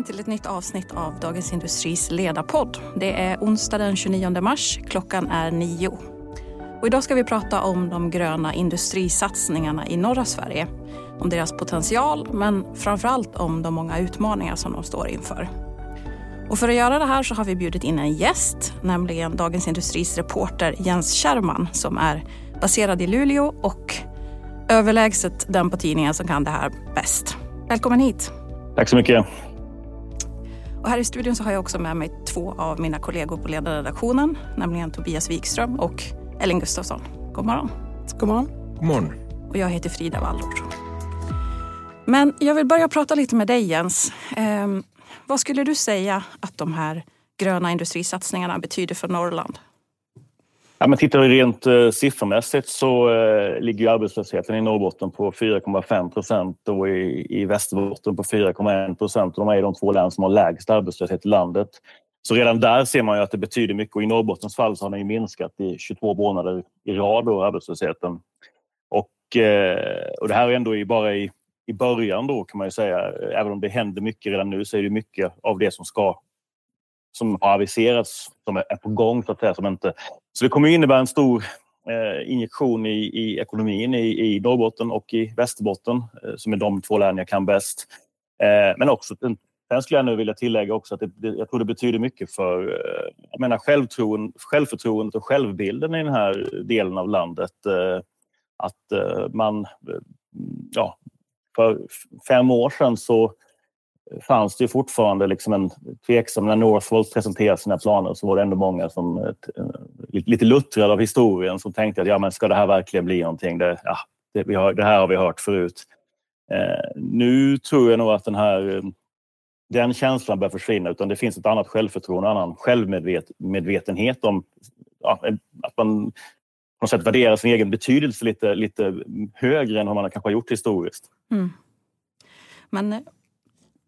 välkommen till ett nytt avsnitt av Dagens Industris ledarpodd. Det är onsdag den 29 mars. Klockan är nio. Och idag ska vi prata om de gröna industrisatsningarna i norra Sverige. Om deras potential, men framför allt om de många utmaningar som de står inför. Och för att göra det här så har vi bjudit in en gäst, nämligen Dagens Industris reporter Jens Kärman som är baserad i Luleå och överlägset den på tidningen som kan det här bäst. Välkommen hit! Tack så mycket. Och här i studion så har jag också med mig två av mina kollegor på ledarredaktionen, nämligen Tobias Wikström och Ellen Gustafsson. God morgon. God morgon. God morgon. Och jag heter Frida Wallord. Men jag vill börja prata lite med dig Jens. Eh, vad skulle du säga att de här gröna industrisatsningarna betyder för Norrland? Ja, men tittar vi rent eh, siffermässigt så eh, ligger arbetslösheten i Norrbotten på 4,5 procent och i, i Västerbotten på 4,1 procent. De är de två län som har lägst arbetslöshet i landet. Så redan där ser man ju att det betyder mycket och i Norrbottens fall så har den minskat i 22 månader i rad, då, arbetslösheten. Och, eh, och det här är ändå bara i, i början då kan man ju säga. Även om det händer mycket redan nu så är det mycket av det som ska som har aviserats, som är på gång så att säga. Som inte, så det kommer innebära en stor eh, injektion i, i ekonomin i, i Norrbotten och i Västerbotten eh, som är de två län jag kan bäst. Eh, men också, sen skulle jag nu vilja tillägga också att det, det, jag tror det betyder mycket för eh, jag menar, självtroen, självförtroendet och självbilden i den här delen av landet. Eh, att eh, man, eh, ja, för fem år sedan så fanns det fortfarande liksom en tveksam... När Northvolt presenterade sina planer så var det ändå många som eh, lite luttrade av historien som tänkte att ja, men ska det här verkligen bli någonting? Det, ja, det, vi har, det här har vi hört förut. Eh, nu tror jag nog att den här eh, den känslan börjar försvinna utan det finns ett annat självförtroende, en annan självmedvetenhet om ja, att man på något sätt värderar sin egen betydelse lite, lite högre än vad man kanske har gjort historiskt. Mm. Men eh,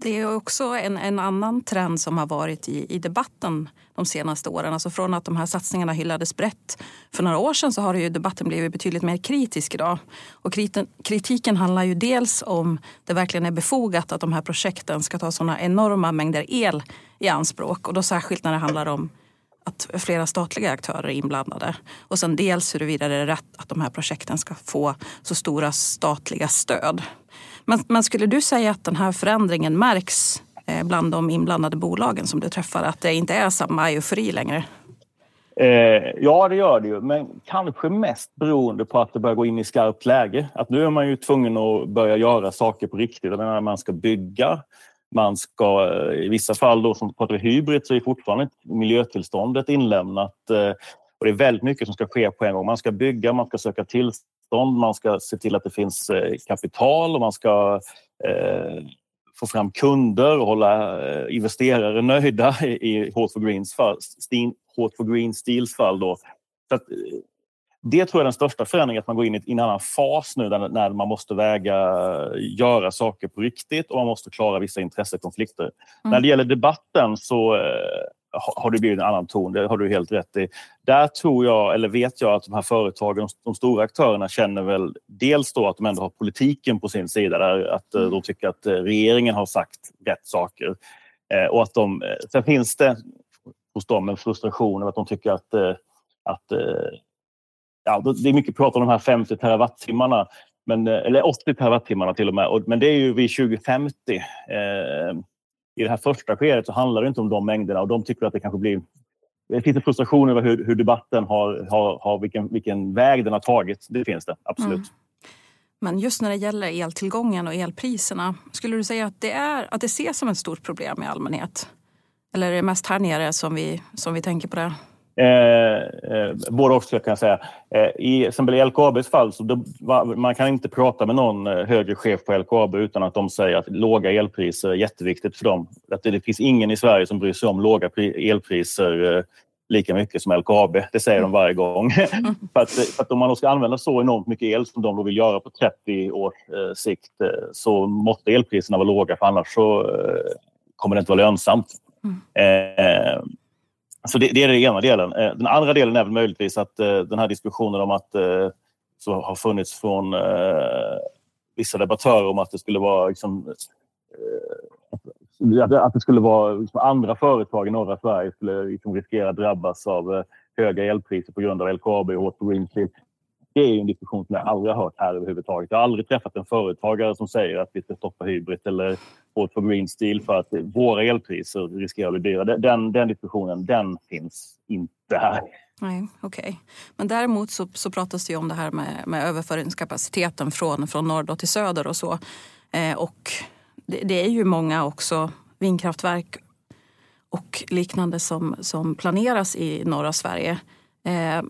det är också en, en annan trend som har varit i, i debatten de senaste åren. Alltså från att de här satsningarna hyllades brett för några år sedan så har ju debatten blivit betydligt mer kritisk idag. Och kritiken handlar ju dels om det verkligen är befogat att de här projekten ska ta sådana enorma mängder el i anspråk. Och då särskilt när det handlar om att flera statliga aktörer är inblandade. Och sen dels huruvida det är rätt att de här projekten ska få så stora statliga stöd. Men, men skulle du säga att den här förändringen märks eh, bland de inblandade bolagen som du träffar? Att det inte är samma eufori längre? Eh, ja, det gör det ju, men kanske mest beroende på att det börjar gå in i skarpt läge. Att nu är man ju tvungen att börja göra saker på riktigt. Menar, man ska bygga, man ska eh, i vissa fall då som pratar hybrid så är fortfarande miljötillståndet inlämnat. Eh, och det är väldigt mycket som ska ske på en gång. Man ska bygga, man ska söka tillstånd tillstånd, man ska se till att det finns eh, kapital och man ska eh, få fram kunder och hålla eh, investerare nöjda i Hot for Greens fall, Hot for Green Steels fall. Då. Så att, det tror jag är den största förändringen, att man går in i en annan fas nu när man måste väga, göra saker på riktigt och man måste klara vissa intressekonflikter. Mm. När det gäller debatten så har det blivit en annan ton, det har du helt rätt i. Där tror jag, eller vet jag, att de här företagen, de stora aktörerna känner väl dels då att de ändå har politiken på sin sida, där att eh, mm. de tycker att eh, regeringen har sagt rätt saker. Eh, och att de, sen finns det hos dem en frustration över att de tycker att, att ja, det är mycket prat om de här 50 terawattimmarna, men, eller 80 terawattimmarna till och med, men det är ju vid 2050 i det här första skedet så handlar det inte om de mängderna och de tycker att det kanske blir det finns en frustration över hur, hur debatten har, har, har vilken, vilken väg den har tagit. Det finns det absolut. Mm. Men just när det gäller eltillgången och elpriserna, skulle du säga att det, är, att det ses som ett stort problem i allmänhet? Eller är det mest här nere som vi, som vi tänker på det? Eh, eh, både och, kan jag säga. Eh, I exempel i LKABs fall, så det, man kan inte prata med någon eh, högre chef på LKAB utan att de säger att låga elpriser är jätteviktigt för dem. Att det, det finns ingen i Sverige som bryr sig om låga elpriser eh, lika mycket som LKAB. Det säger de varje gång. för, att, för, att, om man ska använda så enormt mycket el som de vill göra på 30 års eh, sikt så måste elpriserna vara låga för annars så kommer det inte vara lönsamt. Mm. Så det, det, är den ena delen. Eh, den andra delen är väl möjligtvis att eh, den här diskussionen om att eh, så har funnits från eh, vissa debattörer om att det skulle vara liksom, eh, att det skulle vara liksom andra företag i norra Sverige skulle liksom riskera att drabbas av eh, höga elpriser på grund av LKAB och hårt på greenfield. Det är en diskussion som jag aldrig har hört här överhuvudtaget. Jag har aldrig träffat en företagare som säger att vi ska stoppa Hybrid eller H2 Green Steel för att våra elpriser riskerar att bli dyra. Den, den diskussionen, den finns inte här. Nej, okej. Okay. Men däremot så, så pratas det ju om det här med, med överföringskapaciteten från, från norr till söder och så. Eh, och det, det, är ju många också vindkraftverk och liknande som, som planeras i norra Sverige. Eh,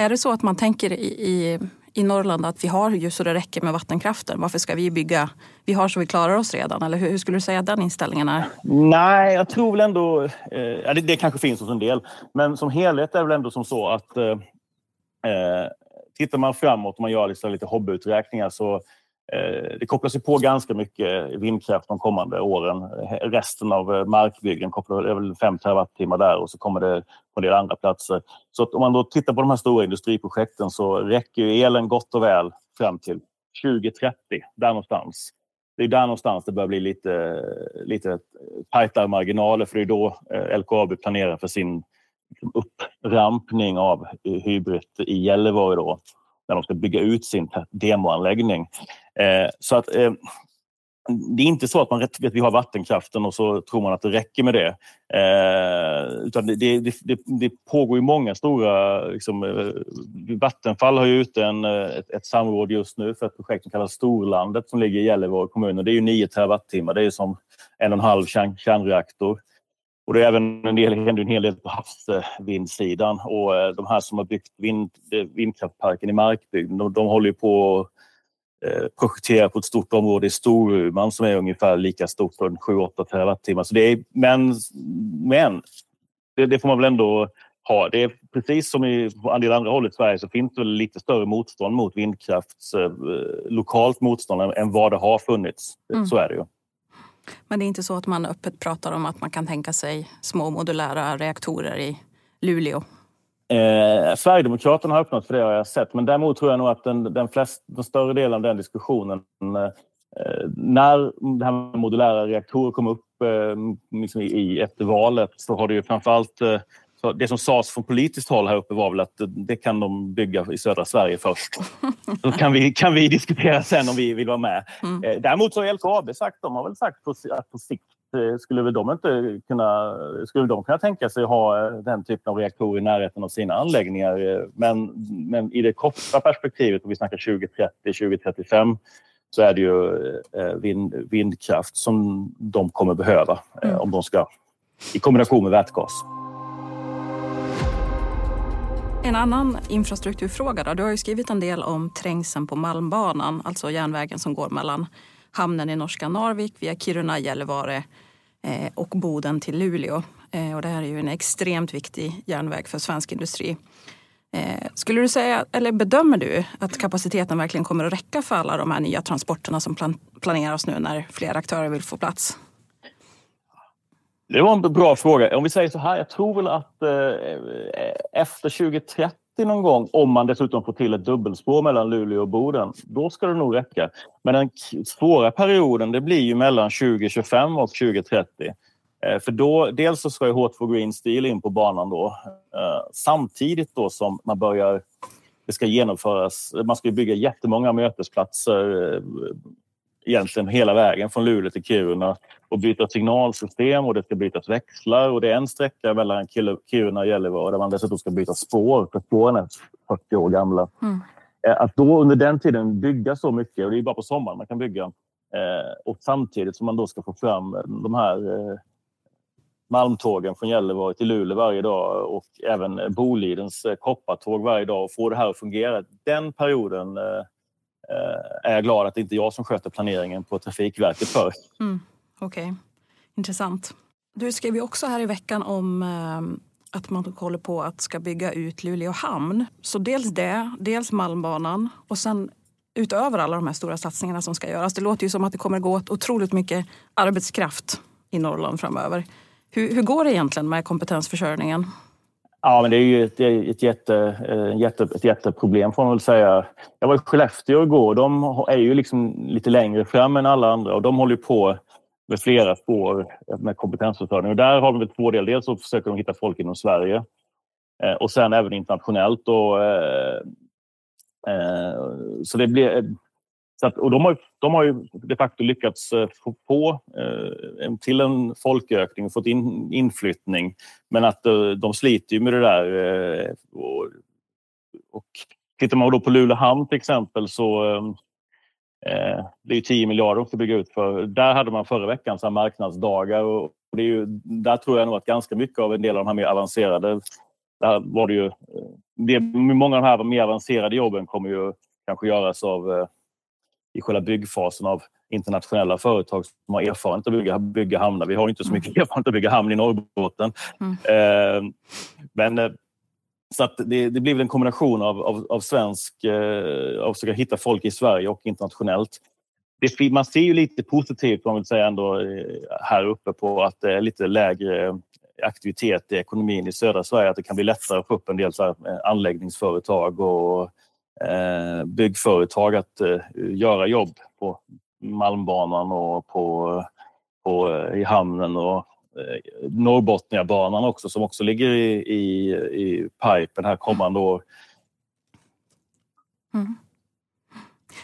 är det så att man tänker i, i, i Norrland att vi har ju så det räcker med vattenkraften? Varför ska vi bygga? Vi har så vi klarar oss redan. Eller hur, hur skulle du säga att den inställningen är? Nej, jag tror väl ändå... Eh, det, det, kanske finns hos en del. Men som helhet är det väl ändå som så att eh, eh, tittar man framåt och man gör liksom lite hobbyuträkningar så Eh, det kopplas ju på ganska mycket vindkraft de kommande åren. Resten av eh, markbyggen kopplar det är väl 5 terawattimmar där och så kommer det på en del andra platser. Så om man då tittar på de här stora industriprojekten så räcker elen gott och väl fram till 2030, där någonstans. Det är där någonstans det börjar bli lite, lite tajtare marginaler för det är då eh, LKAB planerar för sin upprampning av hybrid i Gällivare då när de ska bygga ut sin demoanläggning. Eh, så att eh, det är inte så att man vet att vi har vattenkraften och så tror man att det räcker med det. Eh, utan det, det, det, det, pågår ju många stora... Liksom, eh, Vattenfall har ju ute en, eh, ett, ett samråd just nu för ett projekt som kallas Storlandet som ligger i Gällivare kommun. Det är ju 9 terawattimmar. Det är som en och en halv kärn, kärnreaktor. Och det är även en del, händer en hel del på havsvindsidan. Och eh, de här som har byggt vind, vindkraftparken i Markbygden, de, de håller på Eh, projektera på ett stort område i Storuman som är ungefär lika stort, 7-8 terawattimmar. Så det är, men men det, det, får man väl ändå ha. Det är precis som i en del andra håll i Sverige så finns det lite större motstånd mot vindkraft, eh, lokalt motstånd än vad det har funnits. Mm. Så är det ju. Men det är inte så att man öppet pratar om att man kan tänka sig små modulära reaktorer i Luleå? Eh, Sverigedemokraterna har öppnat för det har jag sett, men däremot tror jag nog att den, den, flest, den större delen av den diskussionen eh, när det här med modulära reaktorer kom upp eh, liksom i, efter valet så har det ju framförallt eh, så det som sades från politiskt håll här uppe var väl att det kan de bygga i södra Sverige först. Så kan vi, kan vi diskutera sen om vi vill vara med. Mm. Eh, däremot så har LKAB sagt, de har väl sagt att på sikt Eh, skulle de inte kunna, skulle de kunna tänka sig ha eh, den typen av reaktorer i närheten av sina anläggningar? Men, men i det korta perspektivet, och vi snackar 2030, 2035, så är det ju vind, vindkraft som de kommer behöva mm. om de ska i kombination med vätgas. En annan infrastrukturfråga då. Du har ju skrivit en del om trängseln på Malmbanan, alltså järnvägen som går mellan hamnen i norska Narvik via Kiruna, Gällivare eh, och Boden till Luleå. Eh, och det här är ju en extremt viktig järnväg för svensk industri. Eh, skulle du säga, eller bedömer du att kapaciteten verkligen kommer att räcka för alla de här nya transporterna som planeras nu när fler aktörer vill få plats? Det var en bra fråga. Om vi säger så här, jag tror väl att eh, eh efter 2030 någon gång, om man dessutom får till ett dubbelspår mellan Luleå och Boden, då ska det nog räcka. Men den svåra perioden det blir ju mellan 2025 och 2030. Eh, för då, dels så ska ju H2 Green Steel in på banan då. Eh, samtidigt då som man börjar det ska genomföras. Man ska bygga jättemånga mötesplatser eh, egentligen hela vägen från Luleå till Kiruna och byta signalsystem och det ska bytas växlar och det är en sträcka mellan Kiruna och Gällivare där man dessutom ska byta spår för spåren är 40 år gamla. Mm. Eh, att då under den tiden bygga så mycket, och det är bara på sommaren man kan bygga, eh, och samtidigt som man då ska få fram de här eh, malmtågen från Gällivare till Luleå varje dag och även Bolidens koppartåg varje dag och få det här att fungera. Den perioden Eh, är jag glad att det inte är jag som sköter planeringen på Trafikverket för. Mm. Okej, okay. intressant. Du skrev ju också här i veckan om eh, att man håller på att ska bygga ut Luleå hamn. Så dels det, dels Malmbanan och sen utöver alla de här stora satsningarna som ska göras. Det låter ju som att det kommer gå åt otroligt mycket arbetskraft i Norrland framöver. Hur, hur går det egentligen med kompetensförsörjningen? Ja, men det är ju ett, ett, jätte, eh, jätte, ett jätteproblem får man väl säga. Jag var i Skellefteå igår. De är ju liksom lite längre fram än alla andra och de håller på med flera spår med kompetensförsörjning. Och där har vi två delar. Dels så försöker de hitta folk inom Sverige eh, och sen även internationellt. Och, eh, så det blir, så att, och de har, de har ju de facto lyckats eh, få på eh, till en folkökning och fått in inflyttning. Men att eh, de sliter ju med det där. Eh, och, och tittar man då på Luleå hamn till exempel så ehm, eh, det är 10 miljarder att bygga ut för. Där hade man förra veckan så marknadsdagar och det är ju, där tror jag nog att ganska mycket av en del av de här mer avancerade där var det ju, eh, det, många av de här mer avancerade jobben kommer ju kanske göras av eh, i själva byggfasen av internationella företag som har erfarenhet att bygga, bygga hamnar. Vi har inte så mycket mm. erfarenhet att bygga hamn i Norrbotten. Mm. Eh, men eh, så att det, det blir väl en kombination av, av, av svensk, eh, av att försöka hitta folk i Sverige och internationellt. Det, man ser ju lite positivt man vill säga ändå eh, här uppe på att det är lite lägre aktivitet i ekonomin i södra Sverige. Att det kan bli lättare att få upp en del så eh, anläggningsföretag och eh, byggföretag att eh, göra jobb på Malmbanan och på, på, i hamnen och eh, Norrbotniabanan också som också ligger i, i, i pipen här kommande år. Mm.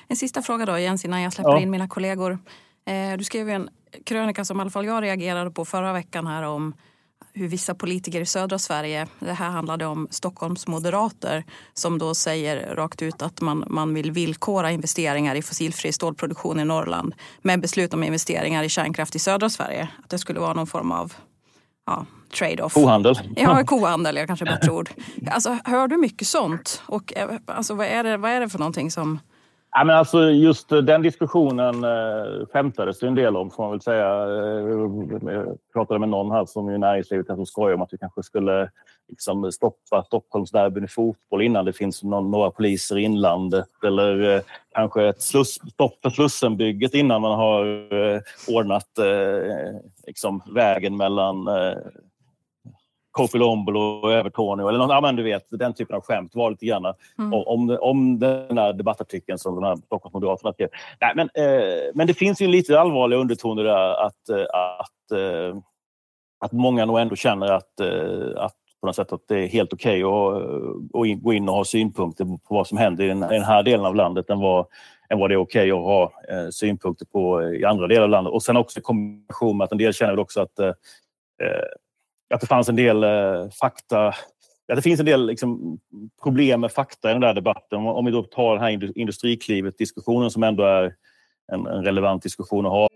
En sista fråga då Jens innan jag släpper ja. in mina kollegor. Eh, du skrev en krönika som i alla fall jag reagerade på förra veckan här om hur vissa politiker i södra Sverige, det här handlade om Stockholms moderater som då säger rakt ut att man, man vill villkora investeringar i fossilfri stålproduktion i Norrland med beslut om investeringar i kärnkraft i södra Sverige. Att det skulle vara någon form av ja, trade-off. Kohandel. Ja, kohandel, jag kanske bättre ord. Alltså, hör du mycket sånt? Och eh, alltså, vad, är det, vad är det för någonting som Ja, men alltså just eh, den diskussionen eh, skämtades det en del om, får man väl säga. Eh, eh, jag pratade med någon här som i näringslivet som skojar om att vi kanske skulle liksom, stoppa Stockholmsderbyn i fotboll innan det finns någon, några poliser i inlandet eller eh, kanske ett sluss, stopp för Slussenbygget innan man har eh, ordnat eh, liksom, vägen mellan eh, Korpilombolo och Övertorneå eller något, ja, men du vet, den typen av skämt var lite grann mm. om, om den här debattartikeln som de här Stockholmsmoderaterna skrev. Nej, men, eh, men det finns ju lite allvarliga undertoner där att, eh, att, eh, att många nog ändå känner att, eh, att på något sätt att det är helt okej okay att, att gå in och ha synpunkter på vad som händer i den, här delen av landet än vad, än vad det är okej okay att ha eh, synpunkter på i andra delar av landet. Och sen också i kombination med att en del känner också att eh, att det fanns en del eh, fakta att det finns en del liksom, problem med fakta i den där debatten. Om, om vi då tar den här Industriklivet-diskussionen som ändå är en, en relevant diskussion att ha.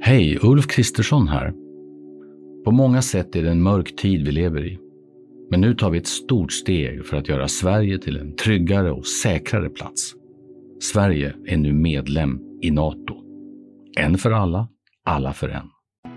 Hej, Ulf Kristersson här. På många sätt är det en mörk tid vi lever i. Men nu tar vi ett stort steg för att göra Sverige till en tryggare och säkrare plats. Sverige är nu medlem i Nato. En för alla, alla för en.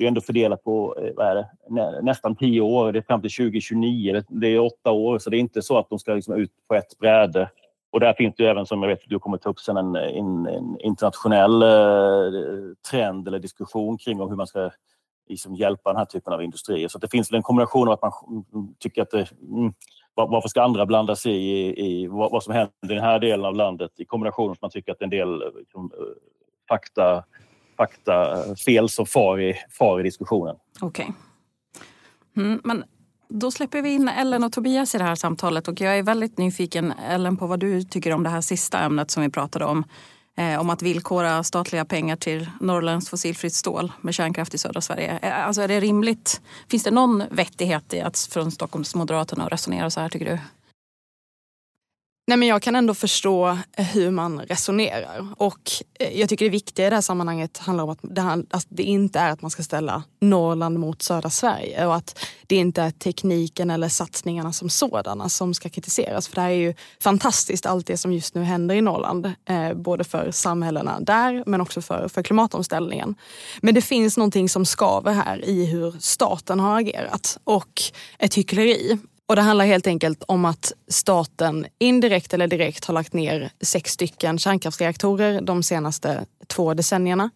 det är ändå fördelat på eh, vad är det, nästan tio år. Det är fram till 2029. Det är åtta år, så det är inte så att de ska liksom ut på ett bräde. Och där finns det även, som jag vet du kommer ta upp sen, en, en, en internationell eh, trend eller diskussion kring om hur man ska liksom hjälpa den här typen av industrier. Så det finns en kombination av att man mm, tycker att det, mm, varför ska andra blanda sig i, i vad, vad, som händer i den här delen av landet i kombination med att man tycker att en del eh, liksom, fakta faktafel eh, som far i, far i diskussionen. Okej. Okay. Mm, men då släpper vi in Ellen och Tobias i det här samtalet och jag är väldigt nyfiken Ellen på vad du tycker om det här sista ämnet som vi pratade om. Eh, om att villkora statliga pengar till norrländskt fossilfritt stål med kärnkraft i södra Sverige. Eh, alltså är det rimligt? Finns det någon vettighet i att från Stockholmsmoderaterna resonera så här tycker du? Nej, men jag kan ändå förstå eh, hur man resonerar. Och eh, jag tycker det viktiga i det här sammanhanget handlar om att det, att det inte är att man ska ställa Norrland mot södra Sverige och att det inte är tekniken eller satsningarna som sådana som ska kritiseras. För det här är ju fantastiskt allt det som just nu händer i Norrland. Eh, både för samhällena där men också för, för klimatomställningen. Men det finns någonting som skaver här i hur staten har agerat och ett hyckleri. Och det handlar helt enkelt om att staten indirekt eller direkt har lagt ner sex stycken kärnkraftsreaktorer de senaste två decennierna.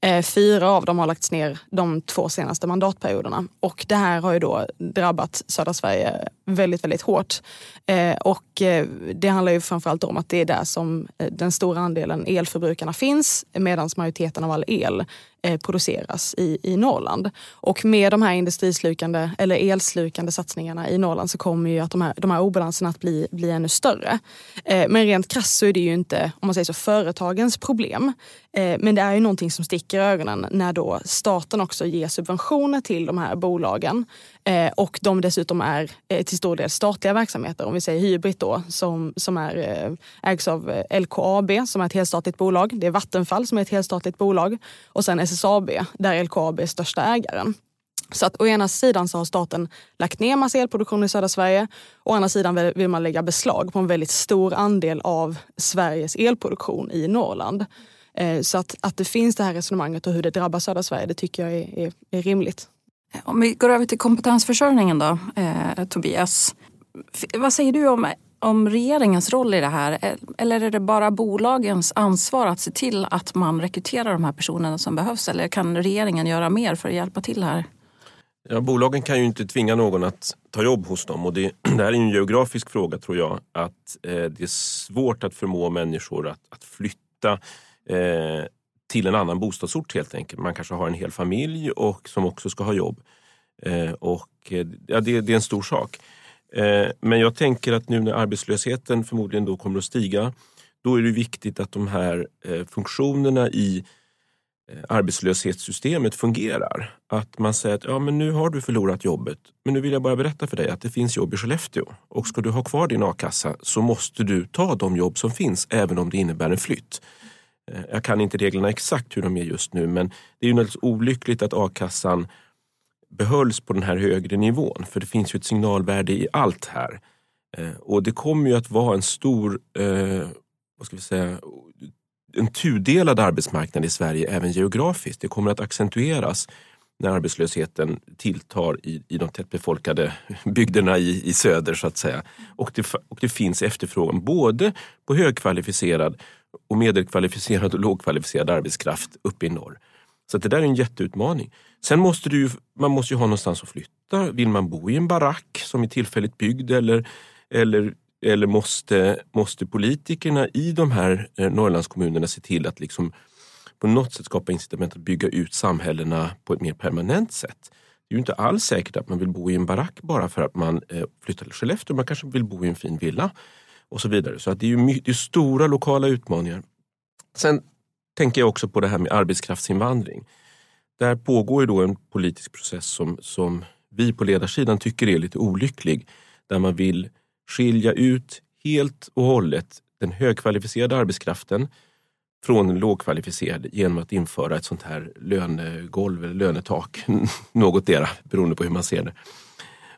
Eh, fyra av dem har lagts ner de två senaste mandatperioderna och det här har ju då drabbat södra Sverige väldigt, väldigt hårt. Eh, och eh, det handlar ju framförallt om att det är där som den stora andelen elförbrukarna finns medan majoriteten av all el Eh, produceras i, i Norrland. Och med de här industrislukande eller elslukande satsningarna i Norrland så kommer ju att de här, de här obalanserna att bli, bli ännu större. Eh, men rent krasst så är det ju inte om man säger så, företagens problem. Eh, men det är ju någonting som sticker i ögonen när då staten också ger subventioner till de här bolagen Eh, och de dessutom är eh, till stor del statliga verksamheter. Om vi säger Hybrit då, som, som är, eh, ägs av eh, LKAB som är ett helstatligt bolag. Det är Vattenfall som är ett helstatligt bolag. Och sen SSAB där LKAB är största ägaren. Så att å ena sidan så har staten lagt ner massa elproduktion i södra Sverige. Å andra sidan vill man lägga beslag på en väldigt stor andel av Sveriges elproduktion i Norrland. Eh, så att, att det finns det här resonemanget och hur det drabbar södra Sverige, det tycker jag är, är, är rimligt. Om vi går över till kompetensförsörjningen då, eh, Tobias. Vad säger du om, om regeringens roll i det här? Eller är det bara bolagens ansvar att se till att man rekryterar de här personerna som behövs? Eller kan regeringen göra mer för att hjälpa till här? Ja, bolagen kan ju inte tvinga någon att ta jobb hos dem och det, det här är en geografisk fråga tror jag. Att eh, det är svårt att förmå människor att, att flytta eh, till en annan bostadsort helt enkelt. Man kanske har en hel familj och som också ska ha jobb. Eh, och eh, ja, det, det, är en stor sak. Eh, men jag tänker att nu när arbetslösheten förmodligen då kommer att stiga, då är det viktigt att de här eh, funktionerna i eh, arbetslöshetssystemet fungerar. Att man säger att ja, men nu har du förlorat jobbet, men nu vill jag bara berätta för dig att det finns jobb i Skellefteå. Och ska du ha kvar din a-kassa så måste du ta de jobb som finns, även om det innebär en flytt. Eh, jag kan inte reglerna exakt hur de är just nu men det är ju naturligtvis olyckligt att a-kassan behölls på den här högre nivån för det finns ju ett signalvärde i allt här. Eh, och det kommer ju att vara en stor, eh, vad ska vi säga, en tudelad arbetsmarknad i Sverige även geografiskt. Det kommer att accentueras när arbetslösheten tilltar i, i de tättbefolkade bygderna i, i söder så att säga. Och det, och det finns efterfrågan både på högkvalificerad och medelkvalificerad och lågkvalificerad arbetskraft uppe i norr. Så det där är en jätteutmaning. Sen måste du, man måste ju ha någonstans att flytta. Vill man bo i en barack som är tillfälligt byggd eller, eller, eller måste, måste politikerna i de här eh, Norrlandskommunerna se till att liksom på något sätt skapa incitament att bygga ut samhällena på ett mer permanent sätt. Det är ju inte alls säkert att man vill bo i en barack bara för att man eh, flyttar till Skellefteå. Man kanske vill bo i en fin villa och så vidare. Så att det är ju det är stora lokala utmaningar. Sen tänker jag också på det här med arbetskraftsinvandring. Där pågår ju då en politisk process som, som vi på ledarsidan tycker är lite olycklig. Där man vill skilja ut helt och hållet den högkvalificerade arbetskraften från den lågkvalificerade genom att införa ett sånt här lönegolv eller lönetak. Någotdera, beroende på hur man ser det.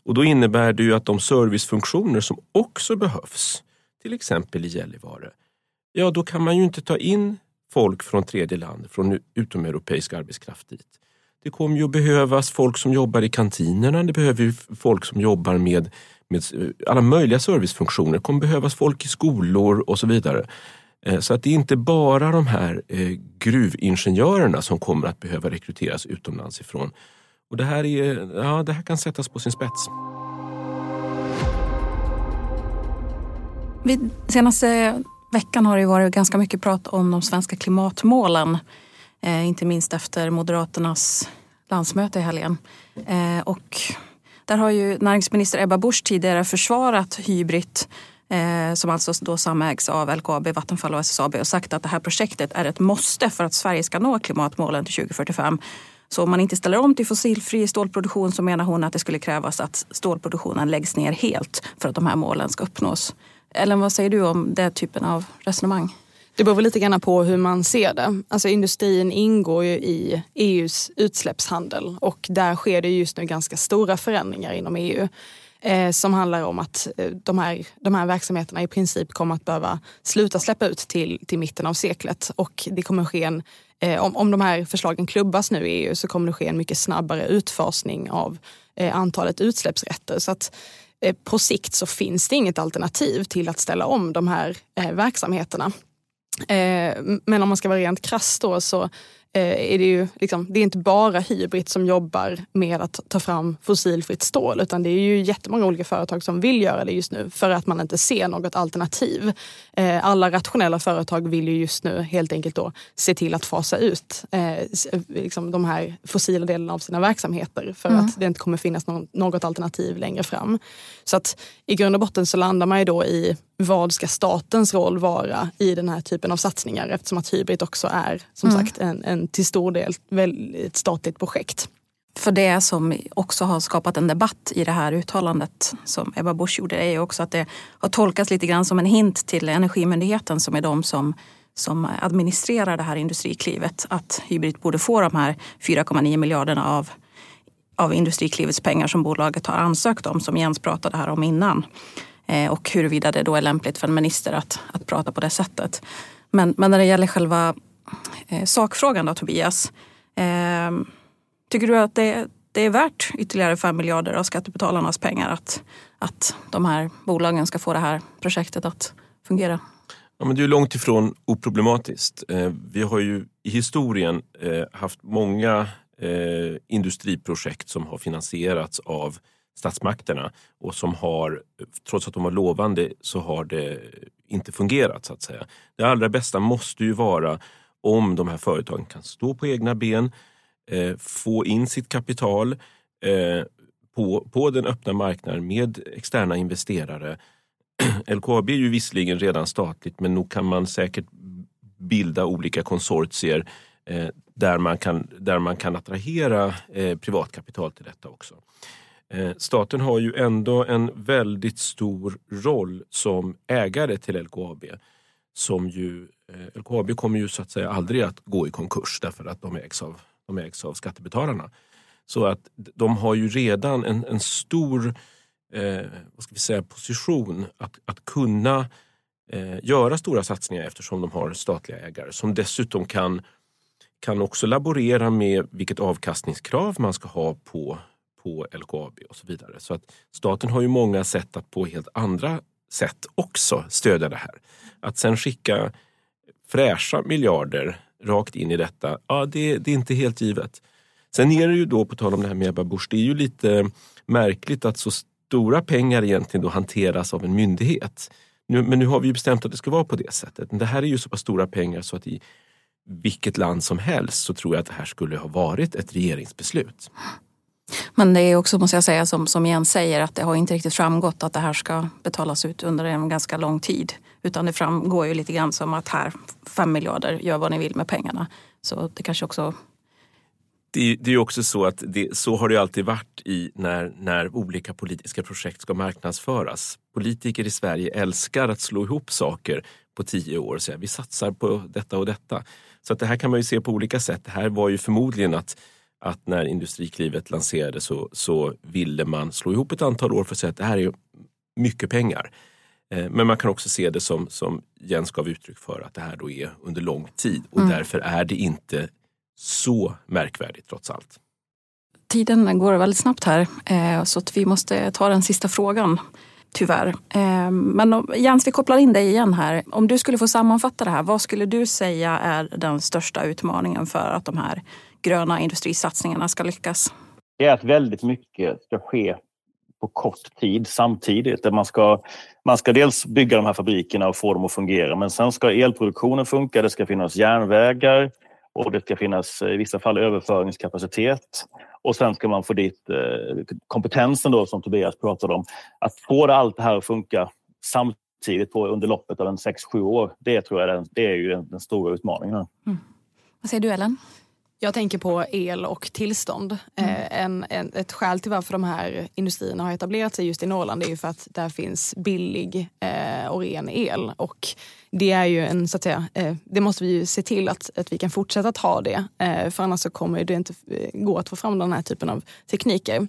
Och då innebär det ju att de servicefunktioner som också behövs till exempel i Gällivare, ja då kan man ju inte ta in folk från tredje land, från utomeuropeisk arbetskraft dit. Det kommer ju att behövas folk som jobbar i kantinerna, det behöver folk som jobbar med, med eh, alla möjliga servicefunktioner, det kommer behövas folk i skolor och så vidare. Eh, så att det är inte bara de här eh, gruvingenjörerna som kommer att behöva rekryteras utomlands ifrån. Och det här, är, ja, det här kan sättas på sin spets. Vid senaste veckan har det varit ganska mycket prat om de svenska klimatmålen. Eh, inte minst efter Moderaternas landsmöte i helgen. Eh, och där har ju näringsminister Ebba Busch tidigare försvarat Hybrit eh, som alltså då samägs av LKAB, Vattenfall och SSAB och sagt att det här projektet är ett måste för att Sverige ska nå klimatmålen till 2045. Så om man inte ställer om till fossilfri stålproduktion så menar hon att det skulle krävas att stålproduktionen läggs ner helt för att de här målen ska uppnås. Ellen, vad säger du om den typen av resonemang? Det beror lite grann på hur man ser det. Alltså industrin ingår ju i EUs utsläppshandel och där sker det just nu ganska stora förändringar inom EU eh, som handlar om att eh, de, här, de här verksamheterna i princip kommer att behöva sluta släppa ut till, till mitten av seklet och det kommer ske en eh, om, om de här förslagen klubbas nu i EU så kommer det ske en mycket snabbare utfasning av eh, antalet utsläppsrätter. Så att Eh, på sikt så finns det inget alternativ till att ställa om de här eh, verksamheterna. Eh, men om man ska vara rent krass då så är det ju liksom, det är inte bara Hybrid som jobbar med att ta fram fossilfritt stål utan det är ju jättemånga olika företag som vill göra det just nu för att man inte ser något alternativ. Eh, alla rationella företag vill ju just nu helt enkelt då se till att fasa ut eh, liksom de här fossila delarna av sina verksamheter för mm. att det inte kommer finnas något alternativ längre fram. Så att i grund och botten så landar man ju då i vad ska statens roll vara i den här typen av satsningar eftersom att Hybrid också är som mm. sagt en, en till stor del ett statligt projekt. För det som också har skapat en debatt i det här uttalandet som Ebba Busch gjorde är ju också att det har tolkats lite grann som en hint till Energimyndigheten som är de som, som administrerar det här industriklivet att Hybrid borde få de här 4,9 miljarderna av, av Industriklivets pengar som bolaget har ansökt om som Jens pratade här om innan. Eh, och huruvida det då är lämpligt för en minister att, att prata på det sättet. Men, men när det gäller själva Eh, sakfrågan då Tobias. Eh, tycker du att det, det är värt ytterligare 5 miljarder av skattebetalarnas pengar att, att de här bolagen ska få det här projektet att fungera? Ja, men det är långt ifrån oproblematiskt. Eh, vi har ju i historien eh, haft många eh, industriprojekt som har finansierats av statsmakterna och som har, trots att de var lovande, så har det inte fungerat så att säga. Det allra bästa måste ju vara om de här företagen kan stå på egna ben, eh, få in sitt kapital eh, på, på den öppna marknaden med externa investerare. LKAB är ju visserligen redan statligt men nog kan man säkert bilda olika konsortier eh, där, man kan, där man kan attrahera eh, privatkapital till detta också. Eh, staten har ju ändå en väldigt stor roll som ägare till LKAB. Som ju, eh, LKAB kommer ju så att säga aldrig att gå i konkurs därför att de ägs av, de ägs av skattebetalarna. Så att de har ju redan en, en stor eh, vad ska vi säga, position att, att kunna eh, göra stora satsningar eftersom de har statliga ägare som dessutom kan, kan också laborera med vilket avkastningskrav man ska ha på på LKAB och så vidare. Så att staten har ju många sätt att på helt andra sätt också stödja det här. Att sen skicka fräscha miljarder rakt in i detta, ja det, det är inte helt givet. Sen är det ju då, på tal om det här med Ebba Busch, det är ju lite märkligt att så stora pengar egentligen då hanteras av en myndighet. Nu, men nu har vi ju bestämt att det ska vara på det sättet. Men det här är ju så pass stora pengar så att i vilket land som helst så tror jag att det här skulle ha varit ett regeringsbeslut. Men det är också, måste jag säga, som, som Jens säger, att det har inte riktigt framgått att det här ska betalas ut under en ganska lång tid. Utan det framgår ju lite grann som att här, fem miljarder, gör vad ni vill med pengarna. Så det kanske också det, är ju också så att det, så har det alltid varit i när, när olika politiska projekt ska marknadsföras. Politiker i Sverige älskar att slå ihop saker på tio år och säga vi satsar på detta och detta. Så att det här kan man ju se på olika sätt. Det här var ju förmodligen att att när Industriklivet lanserades så, så ville man slå ihop ett antal år för att säga att det här är mycket pengar. Eh, men man kan också se det som, som Jens gav uttryck för, att det här då är under lång tid och mm. därför är det inte så märkvärdigt trots allt. Tiden går väldigt snabbt här eh, så att vi måste ta den sista frågan. Tyvärr. Eh, men Jens, vi kopplar in dig igen här. Om du skulle få sammanfatta det här, vad skulle du säga är den största utmaningen för att de här gröna industrisatsningarna ska lyckas? Det är att väldigt mycket ska ske på kort tid samtidigt. Man ska, man ska dels bygga de här fabrikerna och få dem att fungera men sen ska elproduktionen funka, det ska finnas järnvägar och det ska finnas i vissa fall överföringskapacitet. Och sen ska man få dit eh, kompetensen då som Tobias pratade om. Att få allt det här att funka samtidigt på, under loppet av en 6-7 år, det tror jag är, det är ju den, den stora utmaningen. Mm. Vad säger du Ellen? Jag tänker på el och tillstånd. Mm. Eh, en, en, ett skäl till varför de här industrierna har etablerat sig just i Norrland är ju för att där finns billig eh, och ren el. Och det är ju en, så att säga, eh, det måste vi ju se till att, att vi kan fortsätta att ha det. Eh, för annars så kommer det inte eh, gå att få fram den här typen av tekniker.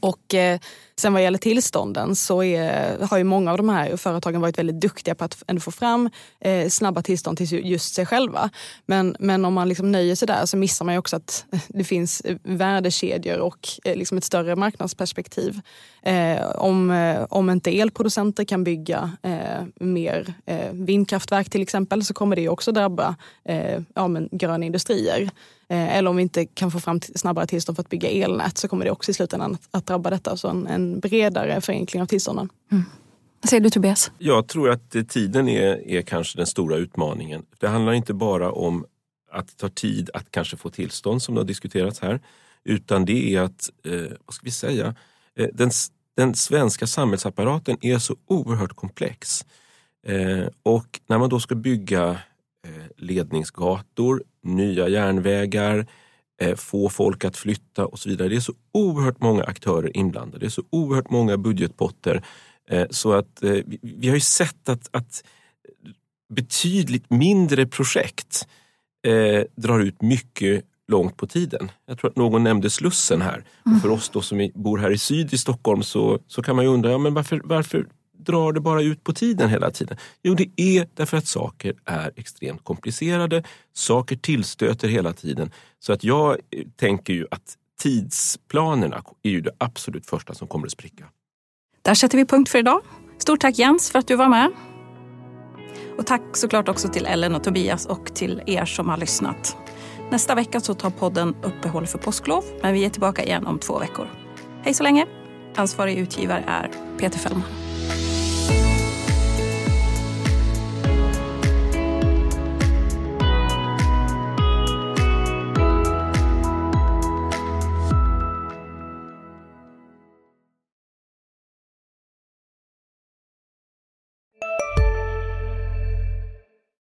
Och eh, sen vad gäller tillstånden så är, har ju många av de här företagen varit väldigt duktiga på att ändå få fram eh, snabba tillstånd till just sig själva. Men, men om man liksom nöjer sig där så missar man ju också att det finns eh, värdekedjor och eh, liksom ett större marknadsperspektiv. Eh, om, eh, om inte elproducenter kan bygga eh, mer eh, vindkraftverk till exempel så kommer det också drabba eh, ja, men gröna industrier. Eh, eller om vi inte kan få fram snabbare tillstånd för att bygga elnät så kommer det också i slutändan att drabba detta. Så en, en bredare förenkling av tillstånden. Mm. Vad säger du Tobias? Jag tror att tiden är, är kanske den stora utmaningen. Det handlar inte bara om att det tar tid att kanske få tillstånd som det har diskuterats här. Utan det är att, eh, vad ska vi säga, eh, den, den svenska samhällsapparaten är så oerhört komplex. Eh, och när man då ska bygga Eh, ledningsgator, nya järnvägar, eh, få folk att flytta och så vidare. Det är så oerhört många aktörer inblandade. Det är så oerhört många budgetpotter. Eh, så att vi har ju sett att, att betydligt mindre projekt drar ut mycket långt på tiden. Jag tror att någon nämnde Slussen här. Mm. För oss då som bor här i syd i Stockholm så, så kan man ju undra, ja, men varför, varför drar det bara ut på tiden hela tiden? Jo, det är därför att saker är extremt komplicerade. Saker tillstöter hela tiden. Så att jag eh, tänker ju att tidsplanerna är ju det absolut första som kommer att spricka. Där sätter vi punkt för idag. Stort tack Jens för att du var med. Och tack såklart också till Ellen och Tobias och till er som har lyssnat. Nästa vecka så tar podden uppehåll för påsklov, men vi är tillbaka igen om två veckor. Hej så länge! Ansvarig utgivare är Peter Fellman.